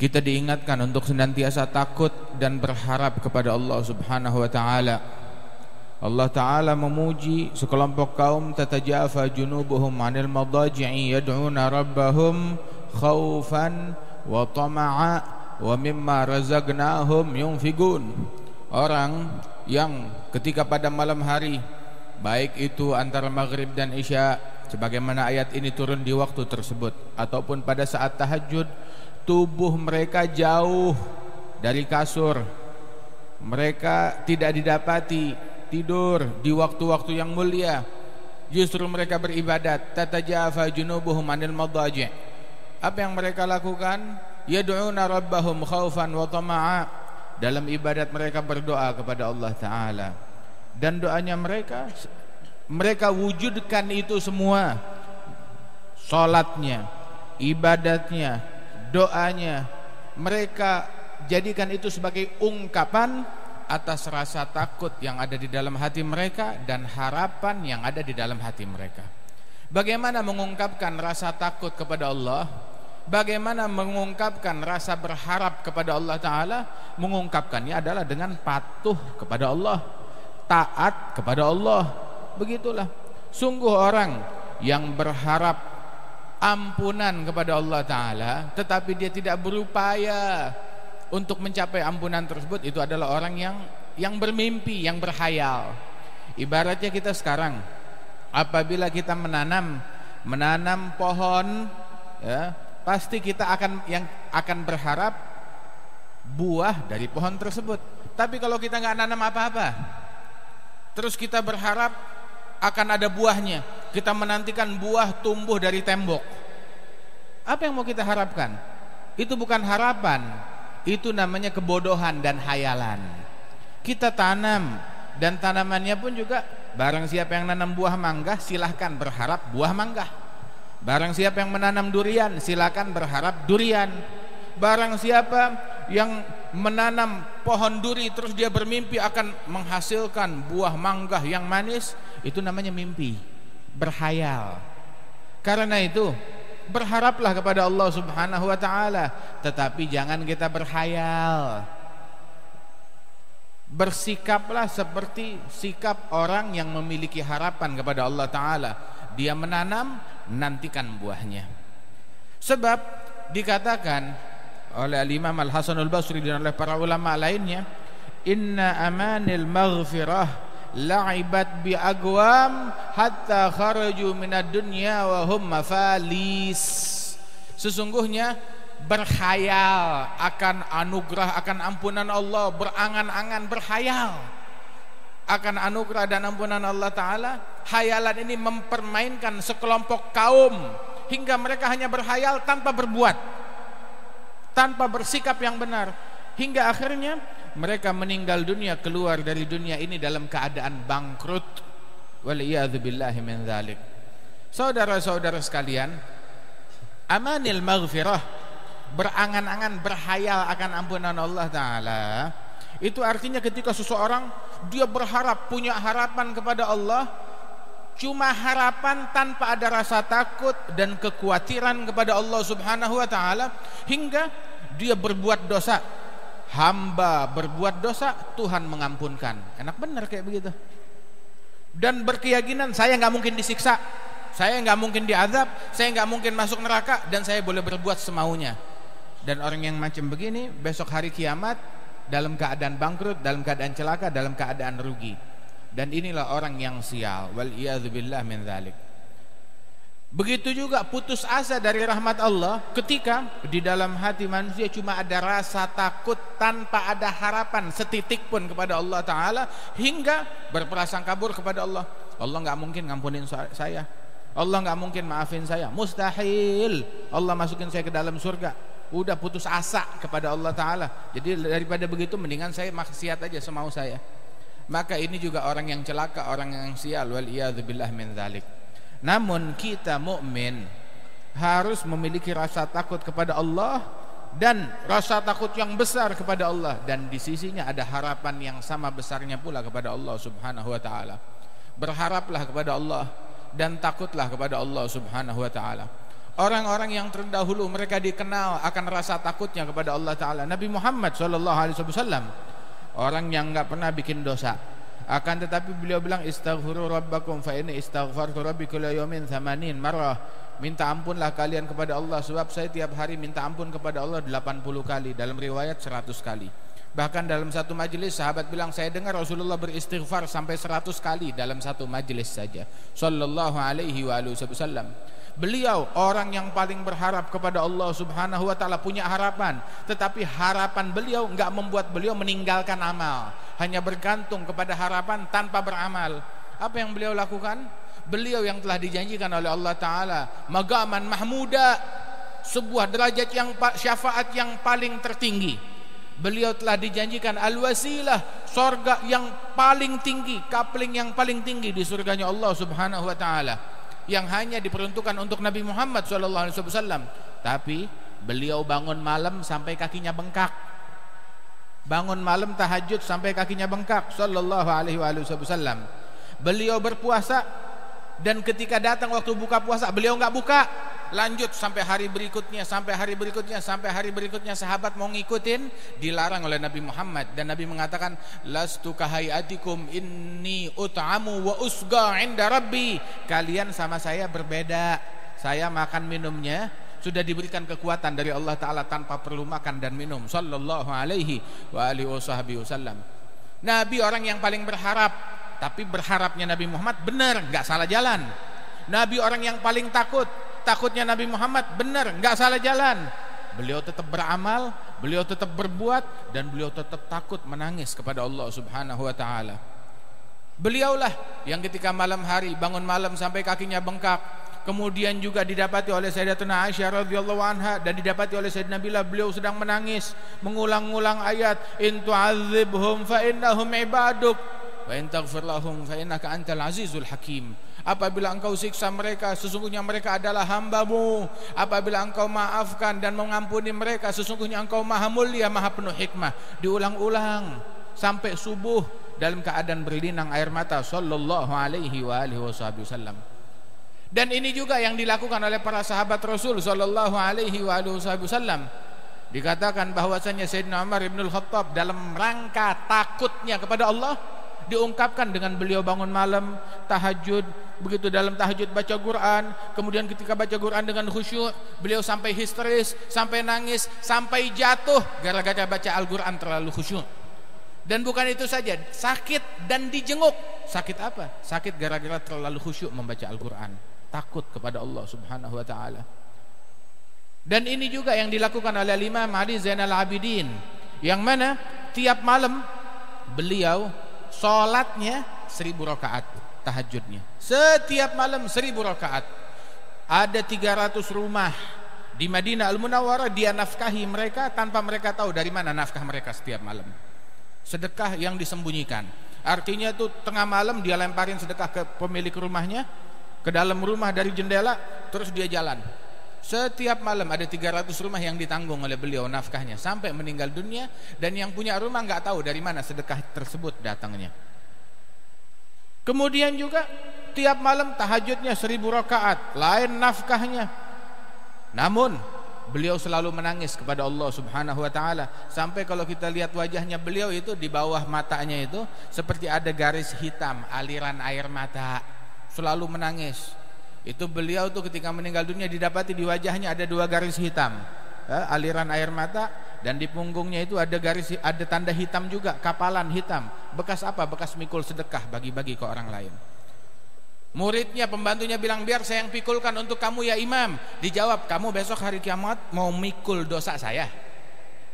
kita diingatkan untuk senantiasa takut dan berharap kepada Allah Subhanahu wa taala. Allah taala memuji sekelompok kaum tatajafa junubuhum 'anil madaji'i yad'una rabbahum khaufan wa tama'a wa mimma razaqnahum yunfiqun. Orang yang ketika pada malam hari baik itu antara maghrib dan isya sebagaimana ayat ini turun di waktu tersebut ataupun pada saat tahajud tubuh mereka jauh dari kasur. Mereka tidak didapati tidur di waktu-waktu yang mulia. Justru mereka beribadat. Tatajafa junubuhum anil madaji. Apa yang mereka lakukan? Yad'una rabbahum khaufan wa tama'a. Dalam ibadat mereka berdoa kepada Allah taala. Dan doanya mereka mereka wujudkan itu semua. Salatnya ibadatnya doanya mereka jadikan itu sebagai ungkapan atas rasa takut yang ada di dalam hati mereka dan harapan yang ada di dalam hati mereka. Bagaimana mengungkapkan rasa takut kepada Allah? Bagaimana mengungkapkan rasa berharap kepada Allah Ta'ala? Mengungkapkannya adalah dengan patuh kepada Allah Taat kepada Allah Begitulah Sungguh orang yang berharap ampunan kepada Allah Ta'ala Tetapi dia tidak berupaya untuk mencapai ampunan tersebut Itu adalah orang yang yang bermimpi, yang berhayal Ibaratnya kita sekarang Apabila kita menanam Menanam pohon ya, Pasti kita akan yang akan berharap Buah dari pohon tersebut Tapi kalau kita nggak nanam apa-apa Terus kita berharap akan ada buahnya. Kita menantikan buah tumbuh dari tembok. Apa yang mau kita harapkan? Itu bukan harapan, itu namanya kebodohan dan hayalan. Kita tanam dan tanamannya pun juga barang siapa yang nanam buah mangga silahkan berharap buah mangga. Barang siapa yang menanam durian silahkan berharap durian. Barang siapa yang menanam pohon duri terus dia bermimpi akan menghasilkan buah mangga yang manis itu namanya mimpi berhayal. Karena itu berharaplah kepada Allah Subhanahu wa taala tetapi jangan kita berhayal. Bersikaplah seperti sikap orang yang memiliki harapan kepada Allah taala. Dia menanam nantikan buahnya. Sebab dikatakan oleh Imam Al Hasan Al Basri dan oleh para ulama lainnya inna amanil maghfirah la'ibat bi agwam hatta kharaju minad dunya wa hum mafalis. Sesungguhnya berkhayal akan anugerah akan ampunan Allah berangan-angan berkhayal akan anugerah dan ampunan Allah taala. Hayalan ini mempermainkan sekelompok kaum hingga mereka hanya berhayal tanpa berbuat tanpa bersikap yang benar. Hingga akhirnya mereka meninggal dunia keluar dari dunia ini dalam keadaan bangkrut. Waliyadzubillahi min dzalik saudara-saudara sekalian amanil maghfirah berangan-angan berhayal akan ampunan Allah taala. Itu artinya ketika seseorang dia berharap punya harapan kepada Allah cuma harapan tanpa ada rasa takut dan kekhawatiran kepada Allah Subhanahu wa taala hingga dia berbuat dosa. Hamba berbuat dosa, Tuhan mengampunkan. Enak benar kayak begitu. Dan berkeyakinan saya nggak mungkin disiksa, saya nggak mungkin diazab, saya nggak mungkin masuk neraka dan saya boleh berbuat semaunya. Dan orang yang macam begini besok hari kiamat dalam keadaan bangkrut, dalam keadaan celaka, dalam keadaan rugi. Dan inilah orang yang sial. Wal min dzalik. Begitu juga putus asa dari rahmat Allah ketika di dalam hati manusia cuma ada rasa takut tanpa ada harapan setitik pun kepada Allah Ta'ala hingga berperasaan kabur kepada Allah. Allah nggak mungkin ngampunin saya. Allah nggak mungkin maafin saya. Mustahil Allah masukin saya ke dalam surga. Udah putus asa kepada Allah Ta'ala. Jadi daripada begitu mendingan saya maksiat aja semau saya maka ini juga orang yang celaka, orang yang sial wal billah min dzalik. Namun kita mukmin harus memiliki rasa takut kepada Allah dan rasa takut yang besar kepada Allah dan di sisinya ada harapan yang sama besarnya pula kepada Allah Subhanahu wa taala. Berharaplah kepada Allah dan takutlah kepada Allah Subhanahu wa taala. Orang-orang yang terdahulu mereka dikenal akan rasa takutnya kepada Allah Taala. Nabi Muhammad Shallallahu Alaihi Wasallam orang yang nggak pernah bikin dosa. Akan tetapi beliau bilang istaghfiru rabbakum fa ini istaghfartu rabbi kulla yawmin thamanin marrah. Minta ampunlah kalian kepada Allah sebab saya tiap hari minta ampun kepada Allah 80 kali dalam riwayat 100 kali. Bahkan dalam satu majelis sahabat bilang saya dengar Rasulullah beristighfar sampai 100 kali dalam satu majelis saja. Sallallahu alaihi wa wasallam. Beliau orang yang paling berharap kepada Allah Subhanahu wa taala punya harapan, tetapi harapan beliau enggak membuat beliau meninggalkan amal, hanya bergantung kepada harapan tanpa beramal. Apa yang beliau lakukan? Beliau yang telah dijanjikan oleh Allah taala, magaman mahmuda, sebuah derajat yang syafaat yang paling tertinggi. Beliau telah dijanjikan al-wasilah, sorga yang paling tinggi, kapling yang paling tinggi di surganya Allah Subhanahu wa taala yang hanya diperuntukkan untuk Nabi Muhammad SAW. Tapi beliau bangun malam sampai kakinya bengkak. Bangun malam tahajud sampai kakinya bengkak. Sallallahu Alaihi Wasallam. Beliau berpuasa dan ketika datang waktu buka puasa beliau nggak buka lanjut sampai hari berikutnya sampai hari berikutnya sampai hari berikutnya sahabat mau ngikutin? Dilarang oleh Nabi Muhammad. Dan Nabi mengatakan lastu kahayatikum inni ut'amu wa usga inda rabbi. Kalian sama saya berbeda. Saya makan minumnya. Sudah diberikan kekuatan dari Allah taala tanpa perlu makan dan minum. Sallallahu alaihi wa alihi wasallam Nabi orang yang paling berharap. Tapi berharapnya Nabi Muhammad benar nggak salah jalan. Nabi orang yang paling takut takutnya Nabi Muhammad benar nggak salah jalan. Beliau tetap beramal beliau tetap berbuat dan beliau tetap takut menangis kepada Allah Subhanahu wa taala. Beliaulah yang ketika malam hari bangun malam sampai kakinya bengkak kemudian juga didapati oleh Sayyidatuna Aisyah radhiyallahu anha dan didapati oleh Sayyidina Bilal beliau sedang menangis mengulang-ulang ayat in tu'adzibhum fa innahum ibaduk wa in taghfir lahum fa innaka antal azizul hakim Apabila engkau siksa mereka Sesungguhnya mereka adalah hambamu. Apabila engkau maafkan dan mengampuni mereka Sesungguhnya engkau maha mulia Maha penuh hikmah. Diulang-ulang Sampai subuh Dalam keadaan berlinang air mata Sallallahu alaihi wa alihi wasallam. Dan ini juga yang dilakukan oleh para sahabat Rasul Sallallahu alaihi wa alihi wasallam. Dikatakan bahwasanya Sayyidina Umar ibn al-Khattab Dalam rangka takutnya kepada Allah diungkapkan dengan beliau bangun malam tahajud begitu dalam tahajud baca Quran kemudian ketika baca Quran dengan khusyuk beliau sampai histeris sampai nangis sampai jatuh gara-gara baca Al-Quran terlalu khusyuk. Dan bukan itu saja sakit dan dijenguk. Sakit apa? Sakit gara-gara terlalu khusyuk membaca Al-Quran. Takut kepada Allah subhanahu wa ta'ala. Dan ini juga yang dilakukan oleh Imam Ali Zainal Abidin yang mana tiap malam beliau Sholatnya seribu rakaat tahajudnya. Setiap malam seribu rakaat. Ada 300 rumah di Madinah Al Munawwarah dia nafkahi mereka tanpa mereka tahu dari mana nafkah mereka setiap malam. Sedekah yang disembunyikan. Artinya itu tengah malam dia lemparin sedekah ke pemilik rumahnya ke dalam rumah dari jendela terus dia jalan setiap malam ada 300 rumah yang ditanggung oleh beliau nafkahnya sampai meninggal dunia dan yang punya rumah nggak tahu dari mana sedekah tersebut datangnya. Kemudian juga tiap malam tahajudnya seribu rakaat, lain nafkahnya. Namun beliau selalu menangis kepada Allah Subhanahu wa taala sampai kalau kita lihat wajahnya beliau itu di bawah matanya itu seperti ada garis hitam aliran air mata selalu menangis itu beliau tuh ketika meninggal dunia didapati di wajahnya ada dua garis hitam. Eh, aliran air mata dan di punggungnya itu ada garis ada tanda hitam juga kapalan hitam. Bekas apa? Bekas mikul sedekah bagi-bagi ke orang lain. Muridnya pembantunya bilang biar saya yang pikulkan untuk kamu ya imam. Dijawab kamu besok hari kiamat mau mikul dosa saya.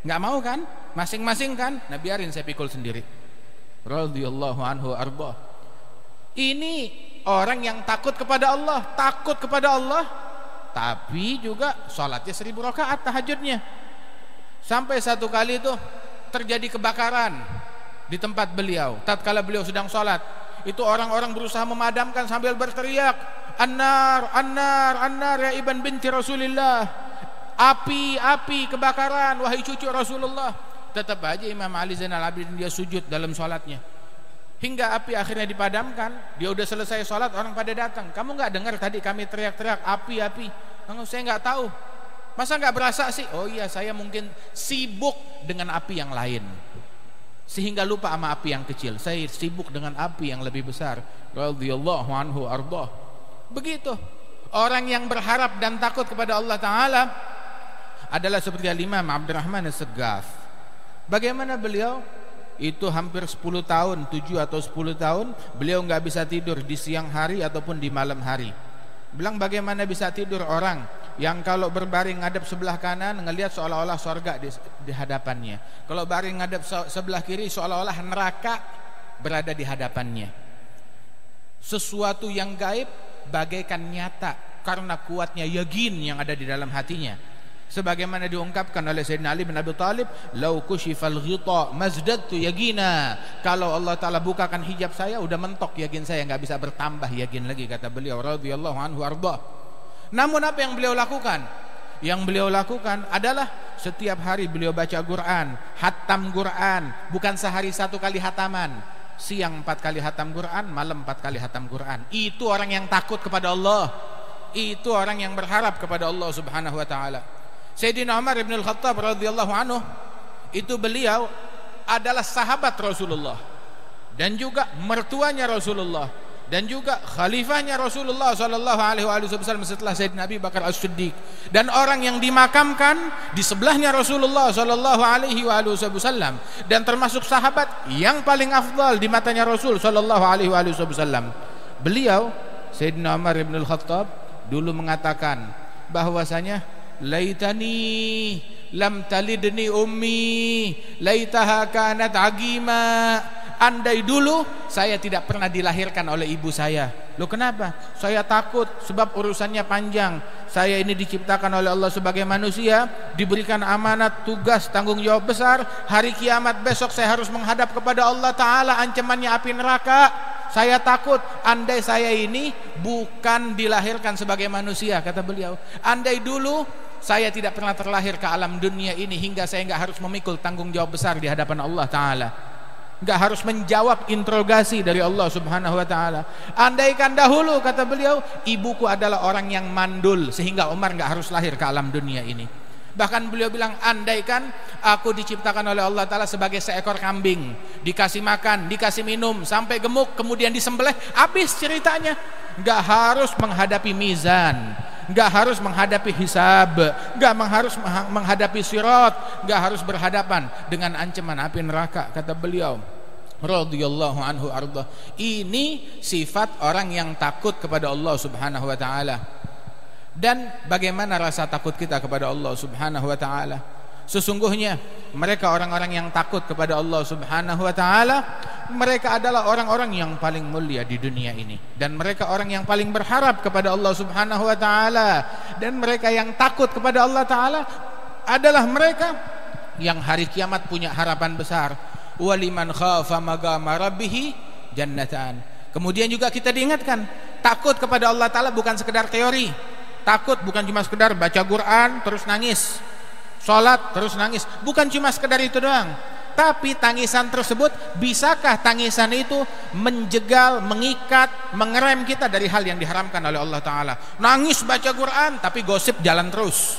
Nggak mau kan? Masing-masing kan? Nah biarin saya pikul sendiri. Radhiyallahu anhu arba ini orang yang takut kepada Allah takut kepada Allah tapi juga sholatnya seribu rakaat tahajudnya. Sampai satu kali itu terjadi kebakaran di tempat beliau tatkala beliau sedang sholat. Itu orang-orang berusaha memadamkan sambil berteriak annar annar annar ya iban binti rasulillah. Api api kebakaran wahai cucu rasulullah. Tetap aja Imam Ali Zainal Abidin dia sujud dalam sholatnya Hingga api akhirnya dipadamkan, dia udah selesai sholat, orang pada datang. Kamu nggak dengar tadi kami teriak-teriak api api? Kamu saya nggak tahu. Masa nggak berasa sih? Oh iya, saya mungkin sibuk dengan api yang lain. Sehingga lupa sama api yang kecil. Saya sibuk dengan api yang lebih besar. Radhiyallahu anhu ardah. Begitu. Orang yang berharap dan takut kepada Allah Taala adalah seperti Imam Abdurrahman As-Saggaf. Bagaimana beliau itu hampir 10 tahun 7 atau 10 tahun beliau nggak bisa tidur di siang hari ataupun di malam hari. Bilang bagaimana bisa tidur orang yang kalau berbaring ngadep sebelah kanan ngelihat seolah-olah sorga di, di hadapannya. Kalau baring ngadep sebelah kiri seolah-olah neraka berada di hadapannya. Sesuatu yang gaib bagaikan nyata karena kuatnya yakin yang ada di dalam hatinya sebagaimana diungkapkan oleh Sayyidina Ali bin Abi Thalib lau kushifal ghita mazdadtu yaqina kalau Allah taala bukakan hijab saya udah mentok yakin saya nggak bisa bertambah yakin lagi kata beliau radhiyallahu anhu arda. Namun apa yang beliau lakukan? Yang beliau lakukan adalah setiap hari beliau baca Quran hatam Quran bukan sehari satu kali hataman. Siang empat kali hatam Quran malam empat kali hatam Quran. Itu orang yang takut kepada Allah. Itu orang yang berharap kepada Allah subhanahu wa ta'ala Sayyidina Umar bin Al-Khattab radhiyallahu anhu itu beliau adalah sahabat Rasulullah. Dan juga mertuanya Rasulullah. Dan juga khalifahnya Rasulullah sallallahu alaihi wasallam setelah Sayyidina Abi Bakar As-Siddiq. Dan orang yang dimakamkan di sebelahnya Rasulullah sallallahu alaihi wasallam dan termasuk sahabat yang paling afdal di matanya Rasul sallallahu alaihi wasallam beliau Sayyidina Umar bin Al-Khattab dulu mengatakan bahwasanya laitani lam talidni ummi laitaha kanat agima. Andai dulu saya tidak pernah dilahirkan oleh ibu saya. Lo kenapa? Saya takut sebab urusannya panjang. Saya ini diciptakan oleh Allah sebagai manusia diberikan amanat tugas tanggung jawab besar. Hari kiamat besok saya harus menghadap kepada Allah taala ancamannya api neraka. Saya takut andai saya ini bukan dilahirkan sebagai manusia kata beliau. Andai dulu saya tidak pernah terlahir ke alam dunia ini hingga saya nggak harus memikul tanggung jawab besar di hadapan Allah Taala. Nggak harus menjawab interogasi dari Allah Subhanahu Wa Taala. Andaikan dahulu kata beliau ibuku adalah orang yang mandul sehingga Umar nggak harus lahir ke alam dunia ini. Bahkan beliau bilang andaikan aku diciptakan oleh Allah Taala sebagai seekor kambing dikasih makan dikasih minum sampai gemuk kemudian disembelih habis ceritanya. Nggak harus menghadapi mizan nggak harus menghadapi hisab, nggak harus menghadapi sirat, nggak harus berhadapan dengan ancaman api neraka kata beliau radhiyallahu anhu arda. Ini sifat orang yang takut kepada Allah Subhanahu wa taala. Dan bagaimana rasa takut kita kepada Allah Subhanahu wa taala? Sesungguhnya mereka orang-orang yang takut kepada Allah Subhanahu wa taala, mereka adalah orang-orang yang paling mulia di dunia ini dan mereka orang yang paling berharap kepada Allah Subhanahu wa taala dan mereka yang takut kepada Allah taala adalah mereka yang hari kiamat punya harapan besar. Waliman khafa magama rabbih jannatan. Kemudian juga kita diingatkan, takut kepada Allah taala bukan sekedar teori. Takut bukan cuma sekedar baca Quran terus nangis Sholat terus nangis. Bukan cuma sekedar itu doang. Tapi tangisan tersebut bisakah tangisan itu menjegal, mengikat, mengerem kita dari hal yang diharamkan oleh Allah Ta'ala. Nangis baca Quran tapi gosip jalan terus.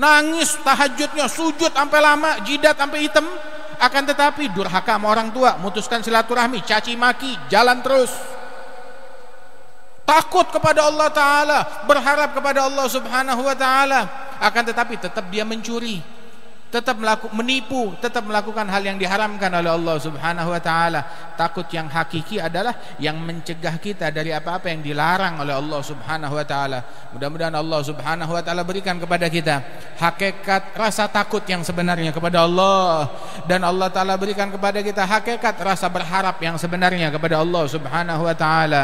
Nangis tahajudnya sujud sampai lama, jidat sampai hitam. Akan tetapi durhaka sama orang tua, mutuskan silaturahmi, caci maki, jalan terus takut kepada Allah taala, berharap kepada Allah Subhanahu wa taala akan tetapi tetap dia mencuri tetap melakukan menipu, tetap melakukan hal yang diharamkan oleh Allah Subhanahu wa taala. Takut yang hakiki adalah yang mencegah kita dari apa-apa yang dilarang oleh Allah Subhanahu wa taala. Mudah-mudahan Allah Subhanahu wa taala berikan kepada kita hakikat rasa takut yang sebenarnya kepada Allah dan Allah taala berikan kepada kita hakikat rasa berharap yang sebenarnya kepada Allah Subhanahu wa taala.